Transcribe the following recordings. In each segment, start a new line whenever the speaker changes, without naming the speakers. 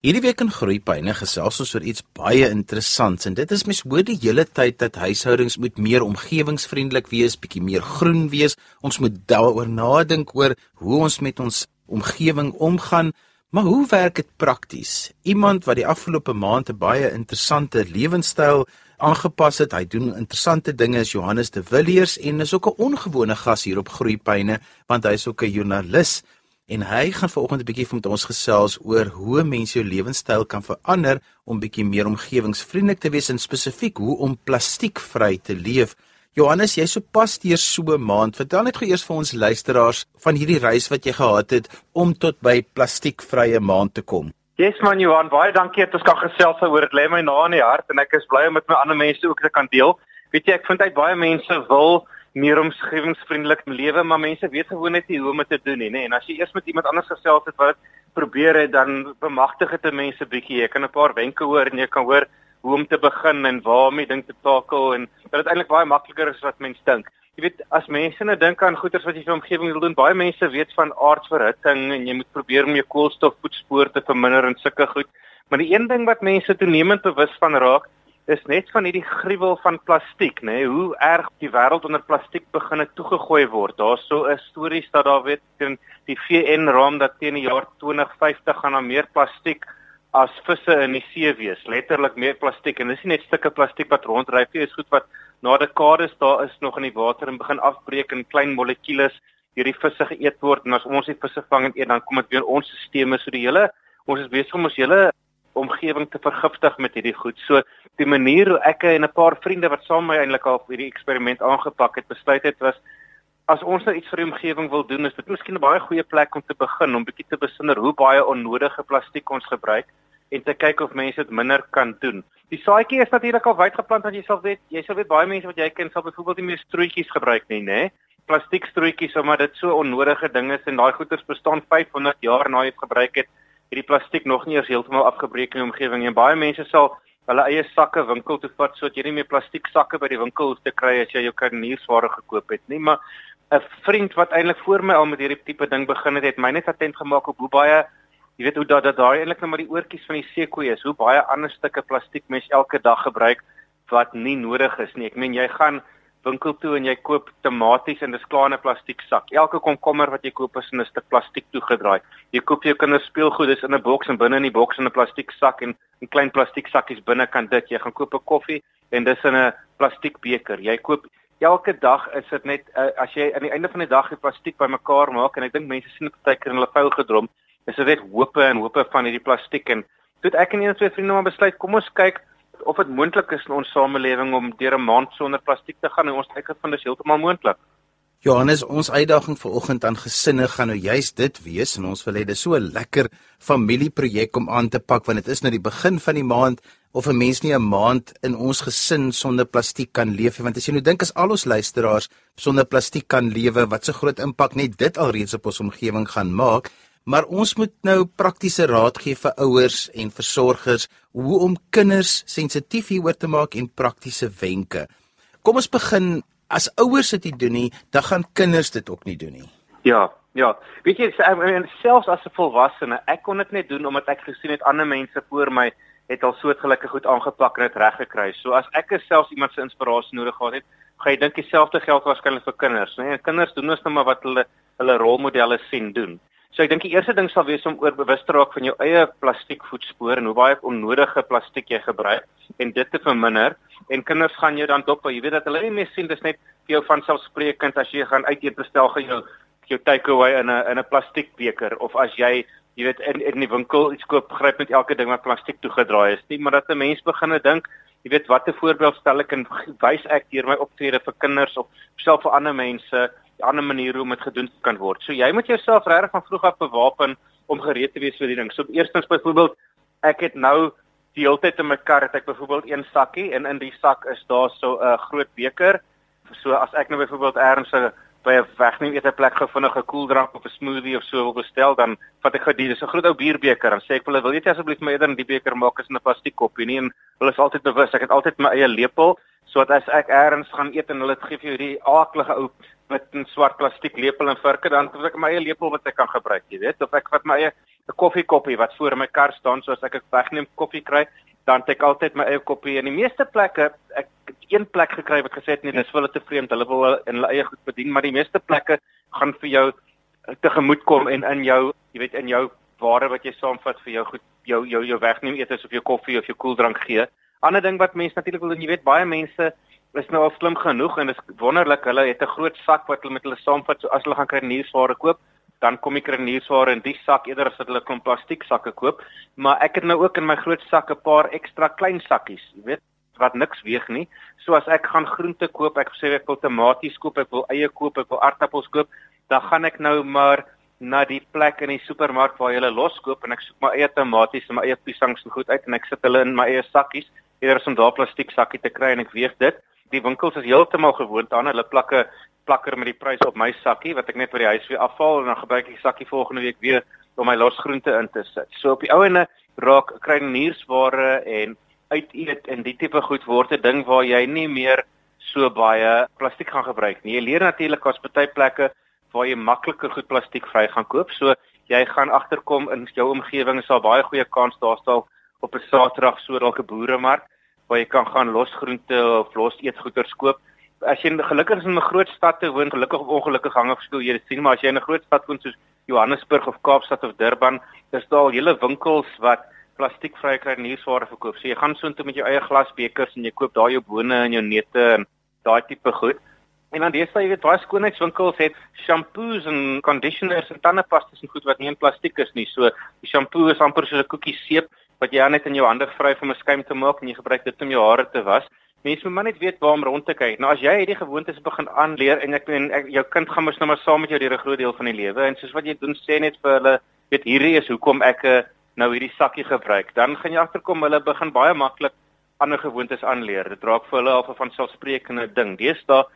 Hierdie week in Groepyne gesels ons oor iets baie interessants en dit is mens hoor die hele tyd dat huishoudings moet meer omgewingsvriendelik wees, bietjie meer groen wees. Ons moet daaroor nadink oor hoe ons met ons omgewing omgaan. Maar hoe werk dit prakties? Iemand wat die afgelope maand 'n baie interessante lewenstyl aangepas het, hy doen interessante dinge is Johannes de Villiers en is ook 'n ongewone gas hier op Groepyne want hy's ook 'n joernalis en hy gaan vanoggend 'n bietjie met ons gesels oor hoe mense jou lewenstyl kan verander om bietjie meer omgewingsvriendelik te wees en spesifiek hoe om plastiekvry te leef. Johannes, jy so pas deur so 'n maand. Vertel net gou eers vir ons luisteraars van hierdie reis wat jy gehad het om tot by plastiekvrye maand te kom.
Yes man Johan, baie dankie dat ons kan gesels oor dit. Lê my na in die hart en ek is bly om met my ander mense ook te kan deel. Weet jy, ek vind uit baie mense wil meer omgewingsvriendelik lewe, maar mense weet gewoon net nie hoe om dit te doen nie, nê. En as jy eers met iemand anders gesels het wat probeer het, dan bemagtig dit mense bietjie. Jy kan 'n paar wenke hoor en jy kan hoor hoe om te begin en waarmee ding te takel en dat dit eintlik baie makliker is wat mense dink. Jy weet, as mense nou dink aan goeders wat jy vir omgewing wil doen, baie mense weet van aardverhitting en jy moet probeer om jou koolstofvoetspoor te verminder en sulke goed. Maar die een ding wat mense toenemend bewus van raak, is net van hierdie gruwel van plastiek, nê, nee, hoe erg die wêreld onder plastiek begine toegegooi word. Daar's so 'n stories dat daar weet teen die VN raam dat teen die jaar 2050 gaan daar meer plastiek as visse in die see wees. Letterlik meer plastiek en dis nie net stukke plastiek wat ronddryf nie, dis goed wat na dekades daar is nog in die water en begin afbreek in klein molekules hierdie visse geëet word en as ons die visse vang en eet dan kom dit weer ons stelsels so die hele ons is besig om ons hele omgewing te vergiftig met hierdie goed. So die manier hoe ek en 'n paar vriende wat saam met my eintlik al hierdie eksperiment aangepak het, besluit het was as ons nou iets vir die omgewing wil doen, is dit miskien 'n baie goeie plek om te begin om bietjie te besinner hoe baie onnodige plastiek ons gebruik en te kyk of mense dit minder kan doen. Die saadjie is natuurlik al wyd geplant want jy sal weet, jy sal weet baie mense wat jy ken sal byvoorbeeld nie meer strootjies gebruik nie, né? Plastiekstrootjies omdat dit so onnodige ding is en daai goeders bestaan 500 jaar na jy dit gebruik het hierdie plastiek nog nie eers heeltemal afgebreek in die omgewing nie. Baie mense sal hulle eie sakke winkel toe vat sodat jy nie meer plastiek sakke by die winkel hoef te kry as jy jou karniersware gekoop het nie. Maar 'n vriend wat eintlik voor my al met hierdie tipe ding begin het, het my net attent gemaak op hoe baie jy weet hoe dat dat daai eintlik net maar die oortjies van die seekoei is. Hoe baie ander stukke plastiek mens elke dag gebruik wat nie nodig is nie. Ek meen jy gaan winkel toe en jy koop tomaties in 'n plastiek sak. Elke komkommer wat jy koop is in 'n stuk plastiek toegedraai. Jy koop jou kinders speelgoed, dis in 'n boks en binne in die boks in 'n plastiek sak en 'n klein plastiek sakkies binne kan dit. Jy gaan koop 'n koffie en dis in 'n plastiek beker. Jy koop elke dag is dit net uh, as jy aan die einde van die dag die plastiek bymekaar maak en ek dink mense sien dit baie keer in hulle vuil gedrom. Dis net hoope en hoope van hierdie plastiek en toe ek en een twee vriende maar besluit kom ons kyk of dit moontlik is in ons samelewing om deur 'n maand sonder plastiek te gaan en ons kyk of dit heeltemal moontlik.
Johannes, ons uitdaging vir oggend aan gesinne gaan nou juist dit wees en ons wil hê dis so 'n lekker familieprojek om aan te pak want dit is nou die begin van die maand of 'n mens nie 'n maand in ons gesin sonder plastiek kan leef nie want as jy nou dink as al ons luisteraars sonder plastiek kan lewe wat 'n so groot impak net dit alreeds op ons omgewing gaan maak maar ons moet nou praktiese raad gee vir ouers en versorgers hoe om kinders sensitief hieroor te maak en praktiese wenke. Kom ons begin as ouers dit nie doen nie, dan gaan kinders dit ook nie doen nie.
Ja, ja. Weet jy, selfs as 'n volwassene, ek kon dit net doen omdat ek gesien het ander mense voor my het al soortgelyke goed aangepak en dit reg gekry. So as ek self iemand se inspirasie nodig gehad het, gaan jy dink dieselfde geld waarskynlik vir kinders, né? Nee, kinders doen ons net maar wat hulle hulle rolmodelle sien doen. So ek dink die eerste ding sal wees om oor bewus te raak van jou eie plastiekvoetspoor en hoe baie onnodige plastiek jy gebruik en dit te verminder. En kinders gaan jou dan dop, jy weet dat hulle nie meer sien dis net vir jou van selfsprekend as jy gaan uit eet bestel gaan jou jou takeaway in 'n in 'n plastiekbeker of as jy jy weet in in die winkel iets koop, gryp net elke ding wat plastiek toegedraai is. Nie, maar dat 'n mens begine dink, jy weet watter voorbeeld stel ek en wys ek deur my optrede vir kinders of self vir ander mense ander maniere om dit gedoen kan word. So jy moet jouself regtig van vroeg af bewapen om gereed te wees vir die ding. So eerstens byvoorbeeld ek het nou die hele tyd in my kar het ek byvoorbeeld een sakkie en in die sak is daar so 'n uh, groot beker. So as ek nou byvoorbeeld ergens by 'n wegneem eet 'n plek gevind 'n koeldrank of 'n smoothie of so wil bestel dan vat ek gou die dis 'n groot ou bierbeker en sê ek wil wil jy asseblief my eerder in die beker maak as in 'n plastiek koppie? Nie en hulle is altyd bewus ek het altyd my eie lepel So dat as ek eers gaan eet en hulle gee vir jou die aaklige ou met 'n swart plastiek lepel en virke dan het ek my eie lepel wat ek kan gebruik, jy weet, of ek vat my eie 'n koffiekoppie wat voor my kar staan soos ek ek wegneem koffie kry, dan het ek altyd my eie koppie. In die meeste plekke ek een plek gekry wat gesê het nee, dis hulle te vreemd, hulle wil in hulle eie goed bedien, maar die meeste plekke gaan vir jou tegemoet kom en in jou, jy weet, in jou ware wat jy saamvat vir jou goed, jou jou jou wegneem etes of jou koffie of jou koeldrank gee. Ander ding wat mense natuurlik wil jy weet, baie mense is nou al slim genoeg en dit is wonderlik hulle het 'n groot sak wat hulle met hulle saamvat. So as hulle gaan kruideniersware koop dan kom die kruideniersware in die sak eerder as wat hulle klomp plastiek sakke koop. Maar ek het nou ook in my groot sak 'n paar ekstra klein sakkies jy weet wat niks weeg nie. So as ek gaan groente koop ek sê ek wil tomaties koop ek wil eie koop ek wil aardappels koop dan gaan ek nou maar na die plek in die supermark waar jy hulle loskoop en ek soek my eie tomaties en my eie piesangs en goed uit en ek sit hulle in my eie sakkies. Eerder as om daar plastiek sakkie te kry en ek weeg dit. Die winkels is heeltemal gewoond aan hulle plakke plakker met die prys op my sakkie wat ek net by die huis weer afhaal en dan gebruik ek die sakkie volgende week weer om my losgroente in te sit. So op die ou ene raak kruideniersware en uiteet en die tipe goed word 'n ding waar jy nie meer so baie plastiek gaan gebruik nie. Jy leer natuurlik as party plekke waar jy makliker goed plastiek vry gaan koop. So jy gaan agterkom in jou omgewing is daar baie goeie kans daar staan op 'n Saterdag so dalk 'n boeremark waar jy kan gaan losgroente of los eetgoeders koop. As jy gelukkig is in 'n groot stad te woon, gelukkig of ongelukkig hang of skool jy dit sien, maar as jy in 'n groot stad woon soos Johannesburg of Kaapstad of Durban, is daar al hele winkels wat plastiekvrye kruideniersware verkoop. So jy gaan soontoe met jou eie glasbekers en jy koop daar jou bone en jou neute en daai tipe goed. En dan deesdae jy weet baie skoonheidswinkels het shampoos en conditioners en tandepastas en goed wat nie in plastiek is nie. So die shampoo is amper soos 'n koekie seep wat jy net in jou hande vry om 'n skuim te maak en jy gebruik dit om jou hare te was. Mense moet maar net weet waar om rond te kyk. Nou as jy hierdie gewoontes begin aanleer en ek meen ek, jou kind gaan mos nou maar saam met jou deur 'n groot deel van die lewe en soos wat jy doen sê net vir hulle weet hierdie is hoekom ek eh, nou hierdie sakkie gebruik. Dan gaan jy agterkom hulle begin baie maklik ander gewoontes aanleer. Dit raak vir hulle al van selfsprekende ding. Deesdae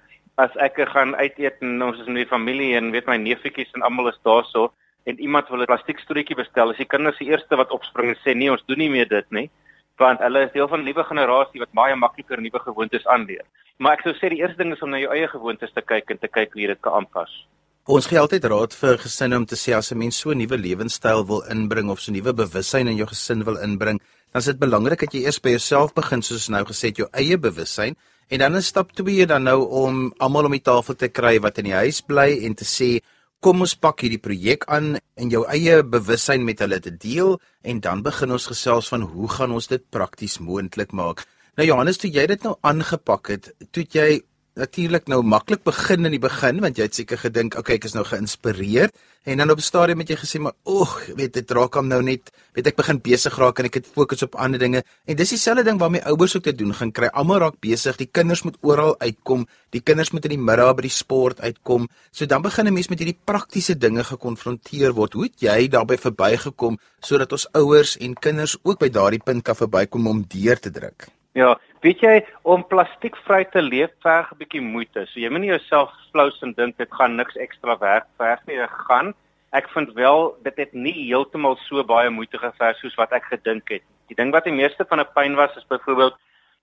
as ek gaan uit eet en ons is in die familie en weet my neefietjies en almal is daarso en iemand wil 'n plastiekstoetjie bestel, is die kinders die eerste wat opspring en sê nee, ons doen nie meer dit nie, want hulle is deel van 'n nuwe generasie wat baie makliker nuwe gewoontes aanleer. Maar ek sou sê die eerste ding is om na jou eie gewoontes te kyk en te kyk hoe jy dit kan aanpas.
Ons gee altyd raad vir gesinne om te sê as 'n mens so 'n nuwe lewenstyl wil inbring of so 'n nuwe bewussyn in jou gesin wil inbring, dan is dit belangrik dat jy eers by jouself begin soos nou gesê het jou eie bewussyn en dan is stap 2 dan nou om almal om die tafel te kry wat in die huis bly en te sê kom ons pak hierdie projek aan en jou eie bewussyn met hulle te deel en dan begin ons gesels van hoe gaan ons dit prakties moontlik maak. Nou Johannes, toe jy dit nou aangepak het, toe jy natuurlik nou maklik begin in die begin want jy het seker gedink okay ek is nou geïnspireer en dan op 'n stadium het jy gesê maar oeg weet dit raak hom nou net weet ek begin besig raak en ek het fokus op ander dinge. En dis dieselfde ding waarmee ouers ook te doen gaan kry. Almal raak besig die kinders moet oral uitkom die kinders moet in die middag by die sport uitkom. So dan begin 'n mens met hierdie praktiese dinge gekonfronteer word. Hoe het jy daarbey verbygekom sodat ons ouers en kinders ook by daardie punt kan verbykom om deur te druk?
Ja, weet jy om plastiekvry te leef verg 'n bietjie moeite. So jy moenie jouself flous en dink dit gaan niks ekstra werk verg nie. Dit gaan. Ek vind wel dit het nie heeltemal so baie moeite geverg soos wat ek gedink het. Die ding wat die meeste van 'n pyn was is byvoorbeeld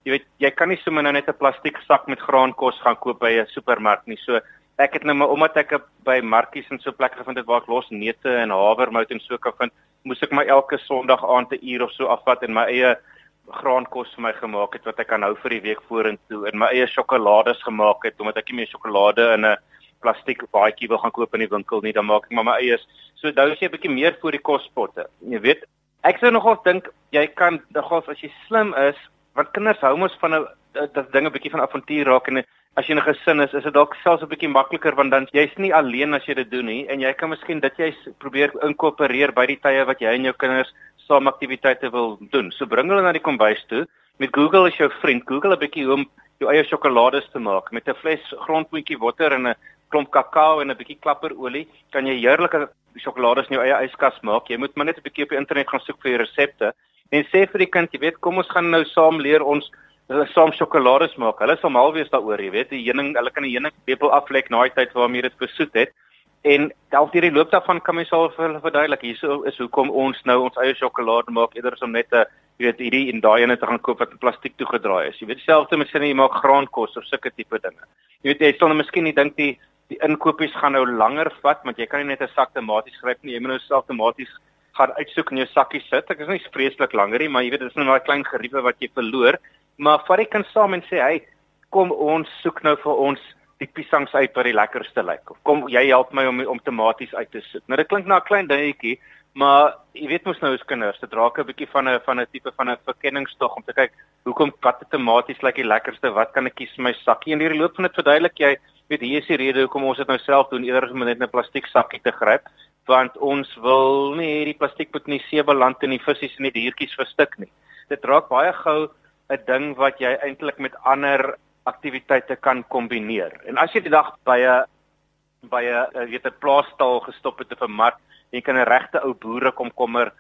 jy weet jy kan nie sommer nou net 'n plastiek sak met graankos gaan koop by 'n supermark nie. So ek het nou maar omdat ek by markies en so plekke gevind het waar ek los neute en havermout en so kan vind, moes ek my elke Sondag aand 'n uur of so afvat en my eie graankos vir my gemaak het wat ek kan hou vir die week vorentoe en my eie sjokolades gemaak het omdat ek nie meer sjokolade in 'n plastiek baadjie wil gaan koop in die winkel nie dan maak ek maar my eie so is jy 'n bietjie meer vir die kospotte. Jy weet ek sou nogal dink jy kan nogal as jy slim is want kinders hou mos van 'n dat dinge bietjie van avontuur raak en as jy 'n gesin is is dit dalk selfs 'n bietjie makliker want dan jy's nie alleen as jy dit doen nie en jy kan miskien dit jy probeer inkorporeer by die tye wat jy en jou kinders saam aktiwiteite wil doen. So bring hulle na die kombuis toe. Met Google is jou vriend. Google 'n bietjie hoe om jou eie sjokolades te maak met 'n fles grondmoentjie water en 'n klomp kakao en 'n bietjie klapperolie. Kan jy heerlike sjokolades in jou eie yskas maak. Jy moet maar net 'n bietjie op die internet gaan soek vir resepte. En sê vir die kind, jy weet, kom ons gaan nou saam leer ons hulle saam sjokolades maak. Hulle sal mal wees daaroor, jy weet, die heuning, hulle kan die heuning lepel aflek na die tyd waarmee dit besoet het. En dalk deur die loop daarvan kan mens al vir hulle verduidelik hier is hoekom ons nou ons eie sjokolade maak eerder as om net 'n jy weet hierdie en daai ene te gaan koop wat in plastiek toegedraai is. Jy weet dieselfde met sinne jy maak graankos of sulke tipe dinge. Jy weet jy sal nou miskien nie dink die die inkopies gaan nou langer vat want jy kan nie net 'n sak tomaties gryp nie, jy moet nou self tomaties gaan uitsoek in jou sakkie sit. Ek is nie vreeslik langer nie, maar jy weet dit is nou 'n klein geriewe wat jy verloor. Maar jy kan saam en sê, "Hey, kom ons soek nou vir ons die piesangs uit wat die lekkerste lyk. Of kom jy help my om om tomaties uit te soek." Nou dit klink na 'n klein dingetjie, Maar jy weet mos nou as kinders, dit raak 'n bietjie van 'n van 'n tipe van 'n verkenningstog om te kyk hoekom watte tomaties lyk die lekkerste, wat kan ek kies vir my sakkie en hierdie loop van dit verduidelik jy, weet hier is die rede hoekom ons dit nou self doen eerder as om net 'n plastiek sakkie te gryp, want ons wil nie hierdie plastiek moet nie see beland in die visse en die diertjies verstik nie. Dit raak baie gou 'n ding wat jy eintlik met ander aktiwiteite kan kombineer. En as jy die dag by 'n by 'n weet 'n plaasstal gestop het te vermark jy kan 'n regte ou boere komkommer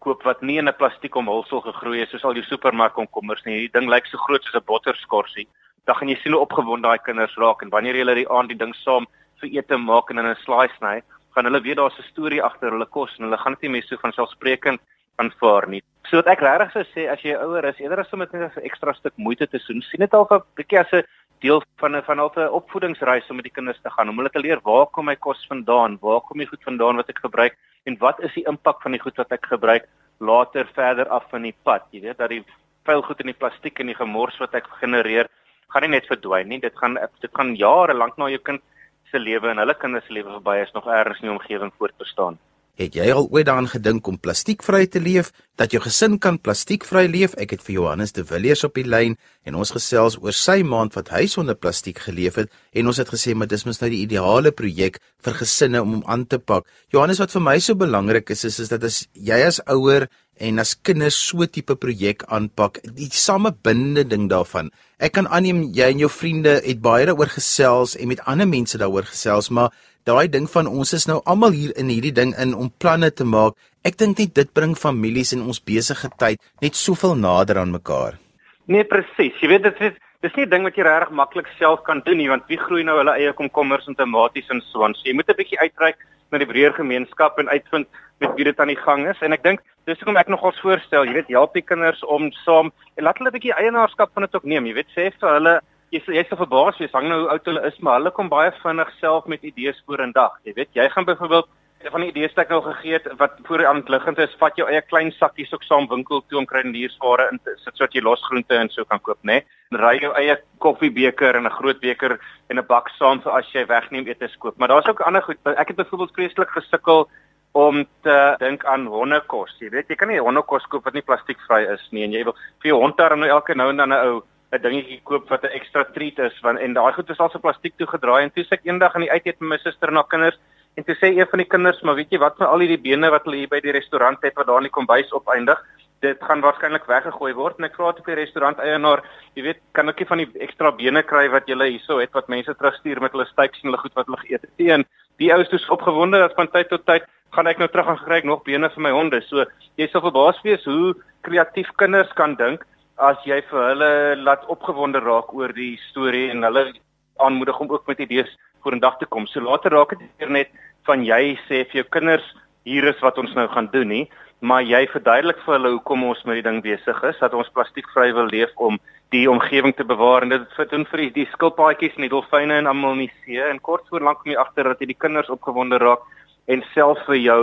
koop wat nie in 'n plastiek omhulsel gegroei is soos al die supermark komkommers nie. Hierdie ding lyk so groot soos 'n botterskorsie. Dan gaan jy sien hoe opgewonde daai kinders raak en wanneer jy hulle die aand die ding saam vir ete maak en in 'n slice sny, gaan hulle weet daar's 'n storie agter hulle kos en hulle gaan dit nie meer so van selfsprekend aanvaar nie. So wat ek regtig sou sê as jy ouer is, eerder as om dit net 'n ekstra stuk moeite te doen, sien dit al 'n bietjie as 'n deel van 'n van 'n opvoedingsreis om met die kinders te gaan om hulle te leer waar kom my kos vandaan, waar kom die goed vandaan wat ek gebruik en wat is die impak van die goed wat ek gebruik later verder af van die pad. Jy weet dat die vuil goed in die plastiek en die gemors wat ek genereer gaan nie net verdwyn nie, dit gaan dit gaan jare lank na jou kind se lewe en hulle kinders se lewe verby is nog ergens in die omgewing voortbestaan.
Het jy al ooit daaraan gedink om plastiekvry te leef, dat jou gesin kan plastiekvry leef? Ek het vir Johannes de Villiers op die lyn en ons gesels oor sy maand wat hy sonder plastiek geleef het en ons het gesê maar dis mos nou die ideale projek vir gesinne om hom aan te pak. Johannes, wat vir my so belangrik is is, is dat as jy as ouer en as kinders so tipe projek aanpak, die samebindende ding daarvan. Ek kan aanneem jy en jou vriende het baie daaroor gesels en met ander mense daaroor gesels, maar daai ding van ons is nou almal hier in hierdie ding in om planne te maak. Ek dink net dit bring families en ons besige tyd net soveel nader aan mekaar.
Nee, presies. Jy weet dit is dis nie 'n ding wat jy regtig maklik self kan doen nie, want wie groei nou hulle eie komkommers en tomaties en so aan. So jy moet 'n bietjie uitreik na die breër gemeenskap en uitvind met wie dit aan die gang is en ek dink dis hoekom ek nogals voorstel, jy weet, help die kinders om saam en laat hulle 'n bietjie eienaarskap van dit ook neem. Jy weet, sê vir hulle jy jy sal verbaas wees hang nou oud hulle is, maar hulle kom baie vinnig self met idees vorendag. Jy weet, jy gaan byvoorbeeld van die idees wat ek nou gegee het wat voor aan liggend is, vat jou eie klein sakkies ook saam winkel toe om kruideniersware in te sit sodat jy losgroente en so kan koop, né? Nee? Ry jou eie koffiebeker en 'n groot beker en 'n bak saam vir as jy wegneem etes koop. Maar daar's ook ander goed. Ek het byvoorbeeld vreeslik gesukkel om te dink aan hondekos. Jy weet, jy kan nie hondekos koop wat nie plastiekvry is nie en jy wil vir jou hond daar nou elke nou en dan 'n ou 'n dingetjie koop wat 'n ekstra treat is want en daai goed is al so plastiek toe gedraai en toe sê ek eendag aan die uit eet met my suster na kinders en toe sê een van die kinders maar weet jy wat van al hierdie bene wat hulle hier by die restaurant het wat daar in die kombuis opeindig dit gaan waarskynlik weggegooi word. En ek vra toe vir die restaurant eienaar jy weet kan ek nie van die ekstra bene kry wat jy hierso het wat mense terugstuur met hulle steaks en hulle goed wat hulle geëet het? En die ouens is opgewonde dat van tyd tot tyd gaan ek nou terug en kry nog bene vir my honde. So jy sal verbaas wees hoe kreatief kinders kan dink as jy vir hulle laat opgewonde raak oor die storie en hulle aanmoedig om ook met idees vorendag te kom. So later raak dit net van jy sê vir jou kinders hier is wat ons nou gaan doen nie, maar jy verduidelik vir hulle hoekom ons met die ding besig is, dat ons plastiekvry wil leef om die omgewing te bewaar en dit fit doen vir die, die skilpaadjies en die dolfyne en almal in die see en kort voor lank kom jy agter dat jy die kinders opgewonde raak en self vir jou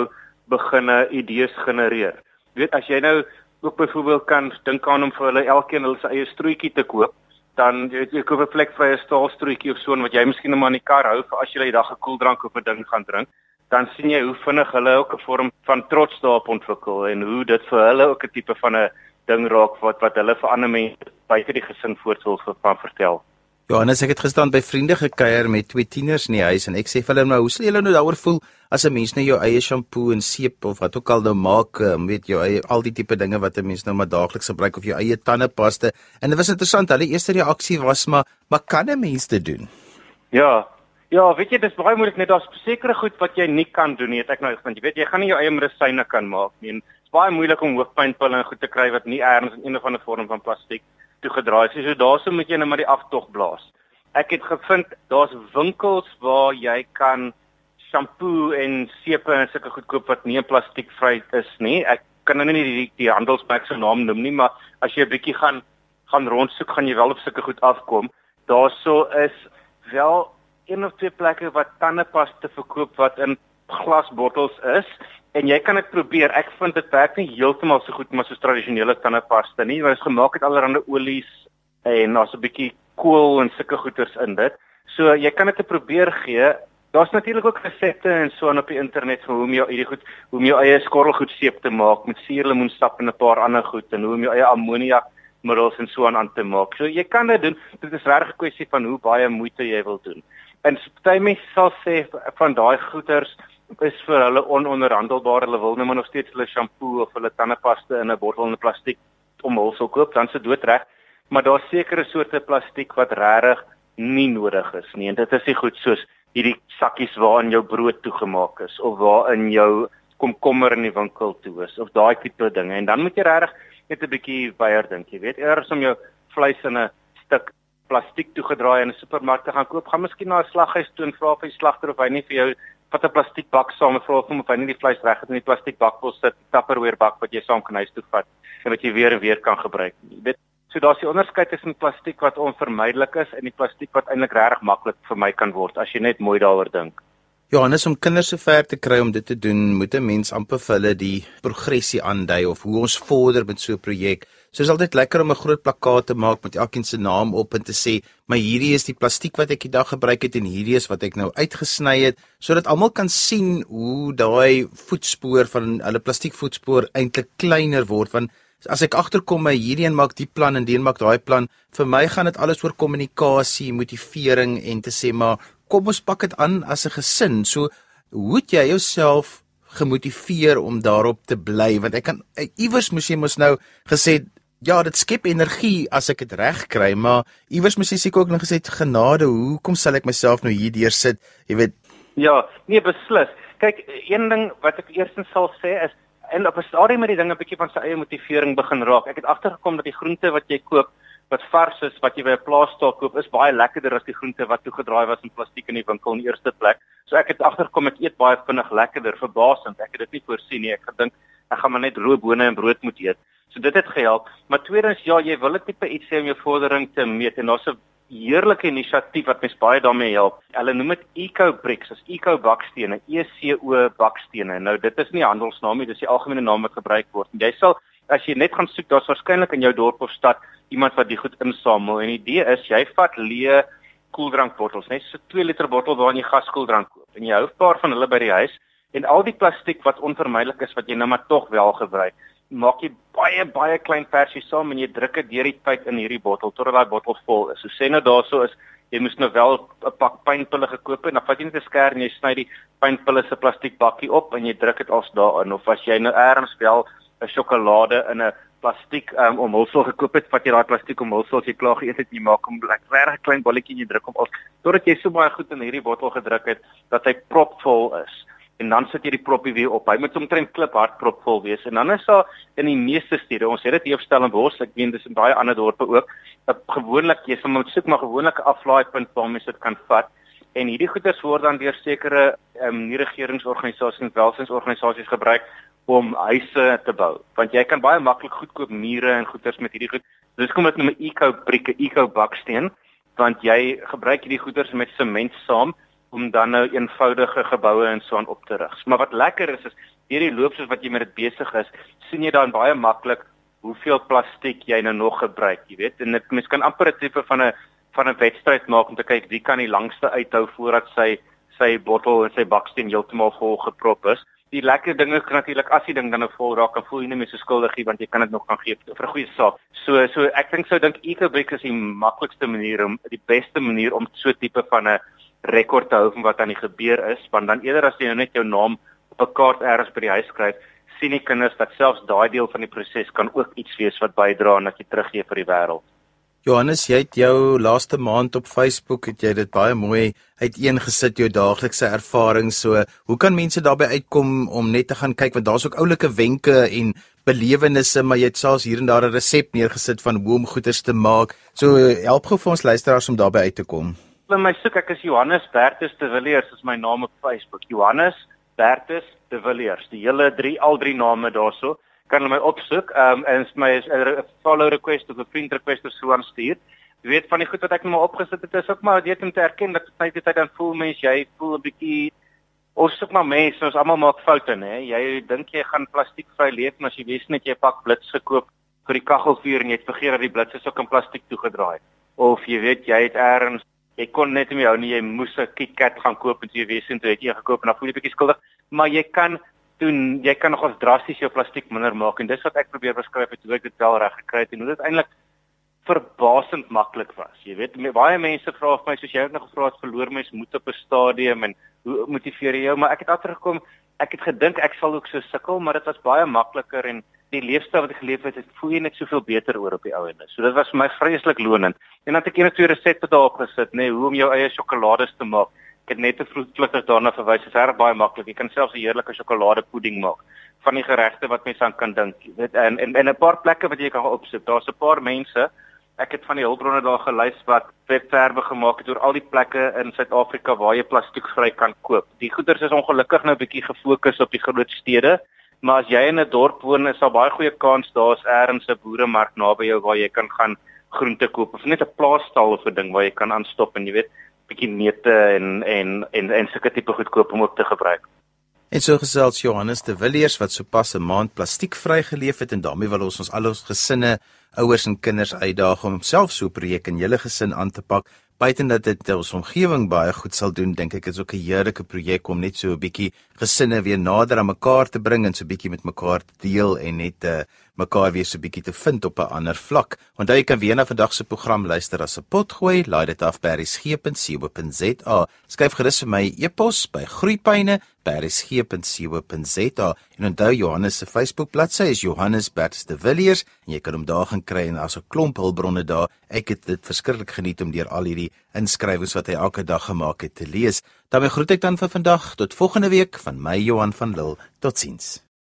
beginne idees genereer. Jy weet as jy nou ook byvoorbeeld kan dink aan om vir hulle elkeen hulle se eie strootjie te koop, dan jy, jy koop 'n vlekvrye staalstrootjie of so wat jy miskien net maar in die kar hou vir as jy die dag 'n koeldrank of 'n ding gaan drink, dan sien jy hoe vinnig hulle ook 'n vorm van trots daarop ontwikkel en hoe dit vir hulle ook 'n tipe van 'n ding raak wat wat hulle vir ander mense buite die gesin voortsel van vertel.
Johannes, ek het gisterand by vriende gekuier met twee tieners in die huis en ek sê vir hulle nou, hoe sê julle nou daaroor voel as 'n mens nou jou eie shampoo en seep of wat ook al nou maak, um, weet jou eie al die tipe dinge wat 'n mens nou maar daagliks gebruik of jou eie tandepasta. En dit was interessant, hulle eerste reaksie was maar, maar kan 'n mens dit doen?
Ja. Ja, weet jy, dis baie moeilik net daar's sekere goed wat jy nie kan doen nie, het ek nou gevind. Jy weet, jy gaan nie jou eie medisyne kan maak nie. Dit is baie moeilik om hoofpynpille en goed te kry wat nie erns in een of ander vorm van plastiek toegedraai is. So daarso moet jy net maar die aftog blaas. Ek het gevind daar's winkels waar jy kan shampoo en sepe en sulke goed koop wat nie plastiekvry is nie. Ek kan nou nie die die handelsmerk se naam noem nie, maar as jy 'n bietjie gaan gaan rondsoek, gaan jy wel op sulke goed afkom. Daarso is wel een of twee plekke wat tandepasta verkoop wat in glasbottels is en jy kan dit probeer. Ek vind dit werk nie heeltemal so goed maar soos tradisionele tandepasta nie. Dit is gemaak met allerlei olies en daar's 'n bietjie kool en sulke goeders in dit. So jy kan dit probeer gee. Daar's natuurlik ook resepte en so op die internet vir hoe om jou hierdie goed, hoe om jou eie skorrelgoed seep te maak met suurlemoensap en 'n paar ander goed en hoe om jou eie ammoniak middels en so aan aan te maak. So jy kan dit doen. Dit is regtig 'n kwessie van hoe baie moeite jy wil doen. En party mense sal sê van daai goeders is vir hulle ononderhandelbaar. Hulle wil net maar nog steeds hulle shampoo of hulle tandepasta in 'n bottel in plastiek omhulsel koop, dan se doodreg. Maar daar's sekere soorte plastiek wat regtig nie nodig is nie. En dit is nie goed soos hierdie sakkies waarin jou brood toegemaak is of waarin jou komkommer in die winkel toe is of daai tipe dinge. En dan moet jy regtig net 'n bietjie weier dink, jy weet, eers om jou vleis in 'n stuk plastiek toegedraai in 'n supermark te gaan koop, gaan miskien na 'n slaghuis toe en vra vir die slagter of hy nie vir jou vat 'n plastiekbak saam en vra hom of hy nie die vleis reg het in die plastiekbak wil sit, tupperware bak wat jy saam kan huis toe vat en wat jy weer en weer kan gebruik. Jy weet, so daar's die onderskeid tussen plastiek wat onvermydelik is en die plastiek wat eintlik regtig maklik vermy kan word as jy net mooi daaroor dink.
Johannes om kinders so ver te kry om dit te doen, moet 'n mens amper vir hulle die progressie aandui of hoe ons vorder met so 'n projek. So is altyd lekker om 'n groot plakkaat te maak met elkeen se naam op en te sê, "Maar hierdie is die plastiek wat ek die dag gebruik het en hierdie is wat ek nou uitgesny het," sodat almal kan sien hoe daai voetspoor van hulle plastiekvoetspoor eintlik kleiner word want as ek agterkom my hierdie een maak die plan en die een maak daai plan, vir my gaan dit alles oor kommunikasie, motivering en te sê maar kom ons pak dit aan as 'n gesin. So hoe het jy jouself gemotiveer om daarop te bly want ek kan iewers moes jy mos nou gesê ja dit skep energie as ek dit reg kry maar iewers moes jy seker ook nog gesê genade hoekom sal ek myself nou hier deur sit jy weet
ja nee beslis kyk een ding wat ek eerstens sal sê is en op 'n stadium met die dinge 'n bietjie van sy eie motivering begin raak ek het agtergekom dat die groente wat jy koop wat vars is wat jy by 'n plaasstal koop is baie lekkerder as die groente wat toegedraai was in plastiek in die winkel in die eerste plek. So ek het agtergekom ek eet baie vinnig lekkerder, verbasend. Ek het dit nie voorsien nie. Ek gedink ek gaan maar net roe bone en brood moet eet. So dit het gehelp. Maar tweedens ja, jy wil dit tipe iets sê om jou vordering te meet en daar's 'n heerlike inisiatief wat mens baie daarmee help. Hulle noem dit Eco Bricks, as Eco bakstene, E C O bakstene. Nou dit is nie handelsnaam nie, dis die algemene naam wat gebruik word. En jy sal as jy net gaan soek, daar's waarskynlik in jou dorp of stad iemand wat die goed insamel en die idee is jy vat leë koeldrankbottels, net so 2 liter bottel waarin jy gaskoeldrank koop en jy hou 'n paar van hulle by die huis en al die plastiek wat onvermydelik is wat jy nou maar tog wel gebruik, maak jy baie baie klein versie saam en jy druk dit deur die tyd in hierdie bottel totdat daai bottel vol is. So sê nou daarso is jy moes nou wel 'n pak pynpille gekoop het en dan vat jy net 'n skêr en jy sny die pynpille se plastiek bakkie op en jy druk dit als daarin of as jy nou eers wel 'n sjokolade in 'n plastiek um, omhulsel gekoop het, vat jy daai plastiek omhulsel as jy klaar geëet het, jy maak hom regtig klein bolletjie en jy druk hom op totdat jy so baie goed in hierdie bottel gedruk het dat hy propvol is. En dan sit jy die propie weer op. Hy moet omtrent kliphard propvol wees. En dan is daar in die meeste stede, ons het dit hier op Stellenbosch, ek weet dis in baie ander dorpe ook, 'n gewoonlik jy sal moet soek maar gewoonlik 'n aflaaipunt waar mens dit kan vat. En hierdie goeders word dan deur sekere ehm um, nie regeringsorganisasies en welsynsorganisasies gebruik om huise te bou want jy kan baie maklik goedkoop mure en goeders met hierdie goed dis kom dit noem 'n eco brieke eco baksteen want jy gebruik hierdie goeders met sement saam om dan nou eenvoudige geboue en so aan op te rig. Maar wat lekker is is hierdie loop soos wat jy met dit besig is sien jy dan baie maklik hoeveel plastiek jy nou nog gebruik jy weet? En dit mens kan amper 'n tipe van 'n van 'n wedstryd maak om te kyk wie kan die langste uithou voordat sy sy bottel en sy baksteen heeltemal vol geprop is. Die lekker dinge kan natuurlik as die ding dan nou vol raak en voel jy nie meer so skuldig nie want jy kan dit nog gaan gee vir 'n goeie saak. So so ek dink sou dink EcoBrick is die maklikste manier om die beste manier om so tipe van 'n rekord te hou van wat aan die gebeur is want dan eerder as jy nou net jou naam op 'n kaart ergens by die huis skryf sien die kinders dat selfs daai deel van die proses kan ook iets wees wat bydra aan dat jy teruggee vir die wêreld.
Johannes, jy het jou laaste maand op Facebook het jy dit baie mooi uiteengesit jou daaglikse ervarings. So, hoe kan mense daarbey uitkom om net te gaan kyk want daar's ook oulike wenke en belewennisse, maar jy het selfs hier en daar 'n resep neergesit van hoe om goeders te maak. So, help gou vir ons luisteraars om daarbey uit te kom.
Vir my soek ek is Johannes Bertus de Villiers is my naam op Facebook. Johannes Bertus de Villiers. Die hele drie al drie name daarso. kan hulle my opsoek. Ehm um, en my 'n follow request of 'n friend request of so aanstuur. Jy weet van die goed wat ek nou maar opgesit het is ook maar weet om te erken dat tyd tot tyd dan voel mens jy voel 'n bietjie of soek maar mense ons almal maak foute nê. Jy dink jy gaan plastiek vry leef maar as jy weet net jy pak blits gekoop vir die kaggelvuur en jy het vergeet dat die blits is ook in plastiek toegedraai. Of jy weet jy het eers jy kon net nie hou nie. Jy moes 'n KitKat gaan koop en jy weet jy het een gekoop en dan voel jy bietjie skuldig, maar jy kan doen jy kan nogals drasties jou plastiek minder maak en dis wat ek probeer beskryf het hoe ek dit wel reg gekry het en hoe dit eintlik verbasend maklik was. Jy weet baie mense vra vir my soos jy ook nog gevra het verloor mens moed op 'n stadium en hoe motiveer jy jou? Maar ek het agtergekom ek het gedink ek sal ook so sukkel maar dit was baie makliker en die leefstyl wat ek geleef het, het voel net soveel beter oor op die ou ende. So dit was vir my vreeslik lonend. En dan het ek eendag twee resepte daarop gesit, nê, nee, hoe om jou eie sjokolades te maak. Ek het net 'n vroegvlugtig daarna verwys. Dit is reg baie maklik. Jy kan selfs 'n heerlike sjokoladepudding maak van die geregte wat mens aan kan dink. Jy weet en en 'n paar plekke wat jy kan opsoek. Daar's 'n paar mense Ek het van die hulpbronne daar gelys wat webwerwe gemaak het oor al die plekke in Suid-Afrika waar jy plastiekvry kan koop. Die goederes is ongelukkig nou 'n bietjie gefokus op die groot stede, maar as jy in 'n dorp woon, is daar baie goeie kans daar's eers 'n boeremark naby jou waar jy kan gaan groente koop of net 'n plaasstal of 'n ding waar jy kan aanstop en jy weet bietjie neute en en en en sulke tipe goedkoop om ook te gebruik.
En so gesels Johannes de Villiers wat sopas 'n maand plastiek vrygeleef het en daarmee wil ons ons al ons gesinne, ouers en kinders uitdaag om self so projek in julle gesin aan te pak. Buiten dat dit ons omgewing baie goed sal doen, dink ek is ook 'n heerlike projek om net so 'n bietjie gesinne weer nader aan mekaar te bring en so 'n bietjie met mekaar te deel en net uh, mekaar weer so 'n bietjie te vind op 'n ander vlak. Onthou jy kan weer na vandag se program luister as 'n potgooi, laai dit af by resgep.co.za. Skryf gerus vir my e-pos by groeipyne@resgep.co.za en onthou Johannes se Facebook bladsy is Johannes Berts de Villiers en jy kan hom daar gaan kry en as 'n klomp hulpbronne daar. Ek het dit verskriklik geniet om deur al hierdie inskrywings wat hy elke dag gemaak het te lees. daarmee groet ek dan vir vandag tot volgende week van my Johan van Lille. Totsiens.